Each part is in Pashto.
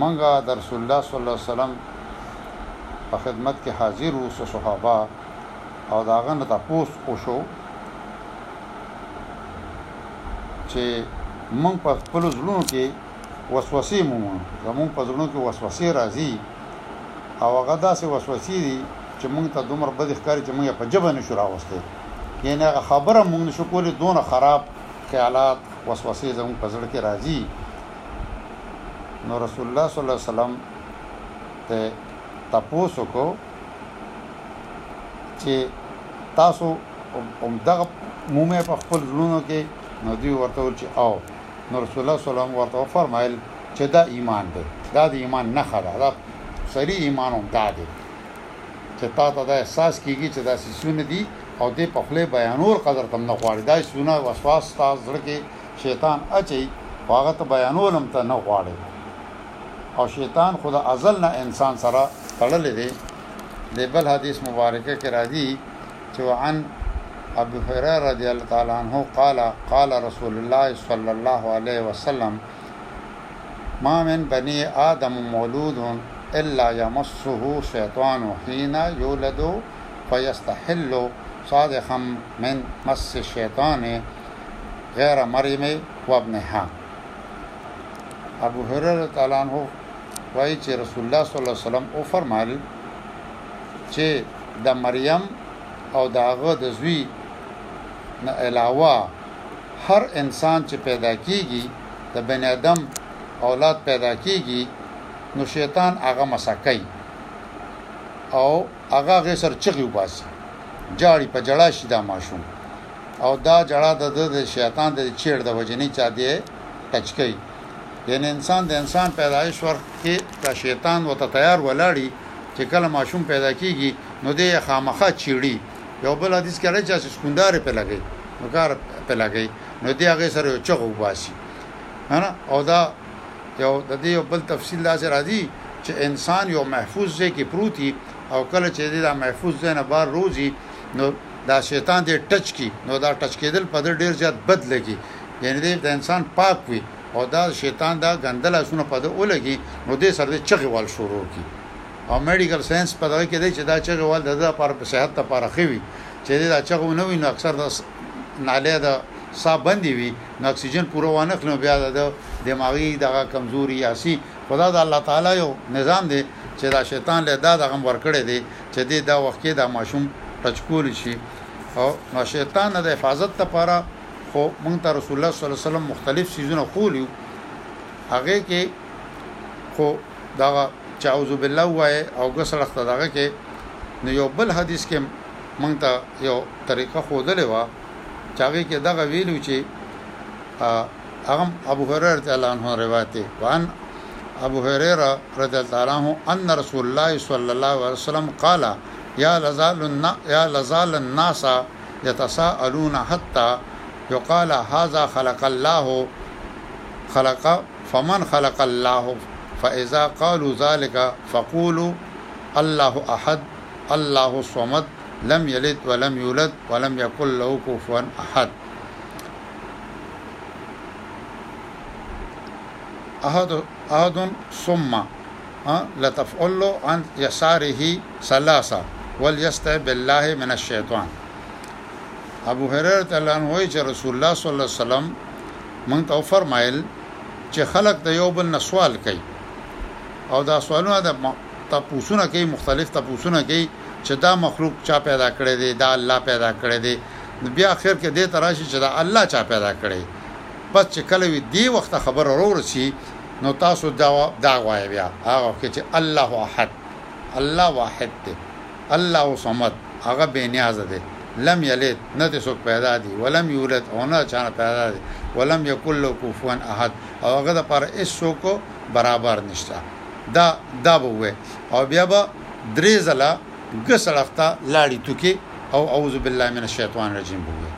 مونږ د رسول الله صلی الله علیه وسلم په خدمت کې حاضر وو، څه صحابه او د هغه نه تپوس وشو چې مونږ په خپلو زړونو کې وسوسې مومو، زمونږ په زړونو کې وسوسې راځي او هغه داسې وسوسې دي چې مونږ ته دومره بدې ښکاري چې مونږ یې په ژبه نشو راوستی، یعنې هغه خبره مونږ نشو کولی، دونه خراب خیالات، وسوسې زمونږ په زړه کې راځي نو رسول الله صلی الله علیه وسلم ته تپوس وکړو چې تاسو هم دغه مومه په خپل زړونو کې نو دوی ورته ول چې او نو رسول الله صلی الله علیه وسلم ورته فرمایل چې دا ایمان دی دا د ایمان نه خره دا سری ایمان هم دا دی چې تا ته دا احساس کیږي چې دا سونه دي او دې په خله بیانور قدر تم نه غواړي دا سونه وسواس تاسو زړه کې شیطان اچي خو هغه ته بیانولم ته نه غواړي او شیطان خو د ازل نه انسان سره تړلې دی د بل حدیث مبارکه کې راځي چې وعن ابو هريره رضی الله تعالی عنہ قال قال رسول الله صلی الله علیه وسلم ما من بني آدم مولود إلا يمسه شيطان حين يولد فیستحل صادقا من مس شیطان غیر مریم و ابنها ابو هرره تعالی عنہ وایي چې رسول الله صلی الله علیه وسلم او فرمایل چې د مریم او داغه د زوی نه علاوه هر انسان چې پیدا کیږي د بنی آدم اولاد پیدا کیږي نو شیطان هغه مسکای او هغه هغې سره چغې وباسي، ژاړي، په ژړا شي دا ماشوم او دا ژړا د ده د شیطان د چېړ د وجې نۀ چا دی ټچ کړی یعنې انسان د انسان پیدایش وخت کښې دا شیطان ورته تیار ولاړي چې کله ماشوم پیدا کېږي نو دی یې خامخا چېړي یو بل حدیث کښې راځي چا چې سکوندارې پۀ لګی نو کار پۀ لګی نو دی هغې سره یو چغه وباسي او دا یو د دې یو بل تفصیل داسې راځي چې انسان یو محفوظ ځای کې پروتي او کله چې دا محفوظ ځای نه بار روزي نو دا شیطان دې ټچ کی نو دا ټچ کېدل په ډېر زیات بد لګي یعنی دې د انسان پاک وي او دا شیطان دا غندل اسونه په دې ولګي نو دې سر دې چغي وال شروع کی او میډیکل ساينس په دغه کې دی چې دا چغي وال د لپاره په صحت لپاره خوي چې دا چغو نه وي نو اکثر د ناله د سا بندي وي نو اکسیجن پوره وانه خلنو بیا د دماغي دغه کمزوري یا سی خو دا د الله تعالی یو نظام دی چې دا شیطان له دا دغه ورکړی دی چې دی دا وخت کې دا ماشوم ټچ کول شي او نو شیطان نه د حفاظت لپاره خو مونږ ته رسول الله صلی الله علیه وسلم مختلف سيزونه خولیو هغه کې خو دا چاوذ بالله وای او غسلخت دغه کې نو یو بل حدیث کې مونږ ته یو طریقه خودلې و چې هغه کې دغه ویلو چې هغه ابو هريره رضی الله عنه روایت دی وان ابو هريره رضی الله عنه ان رسول الله صلی الله علیه وسلم قال یا لزال یا لزال الناس يتساءلون حتى يقال هذا خلق الله خلق فمن خلق الله فاذا قالوا ذلك فقولوا الله احد الله الصمد لم یلد ولم یولد ولم یکل له کفوا احد احد احد ثم لتفعل عن يساره ثلاثه وليستعذ بالله من الشیطان ابو هريره تعالی عنہ وی چې رسول الله صلی الله علیه وسلم مونږ ته فرمایل چې خلق د یو بل نه سوال کوي او دا سوالونه د تپوسونه کوي مختلف تپوسونه کوي چې دا مخلوق چا پیدا کړی دی دا الله پیدا کړی دی نو بیا اخر کې دې تراشي چې دا الله چا پیدا کړی پس چې کله وی دی وخت خبر اورور شي نو تاسو دا دا وایي بیا هغه کې چې الله احد الله واحد دی الله صمد هغه بے نیاز دی لم یلد نه د څوک پیدا دی ولم یولد او نه چا پیدا دی ولم یکل له کفوا احد او هغه د پر اس څوک برابر نشته دا دا به وای او بیا به درې ځله ګس اړخ ته لاړې توکي او اعوذ بالله من الشیطان الرجیم به وای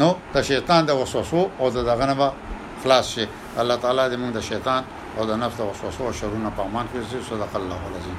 نو د شیطان د وسوسو او د دغه نه به خلاص شي الله تعالی دې موږ د شیطان او د نفس د وسوسو او شرونو په امان کې صدق الله العظیم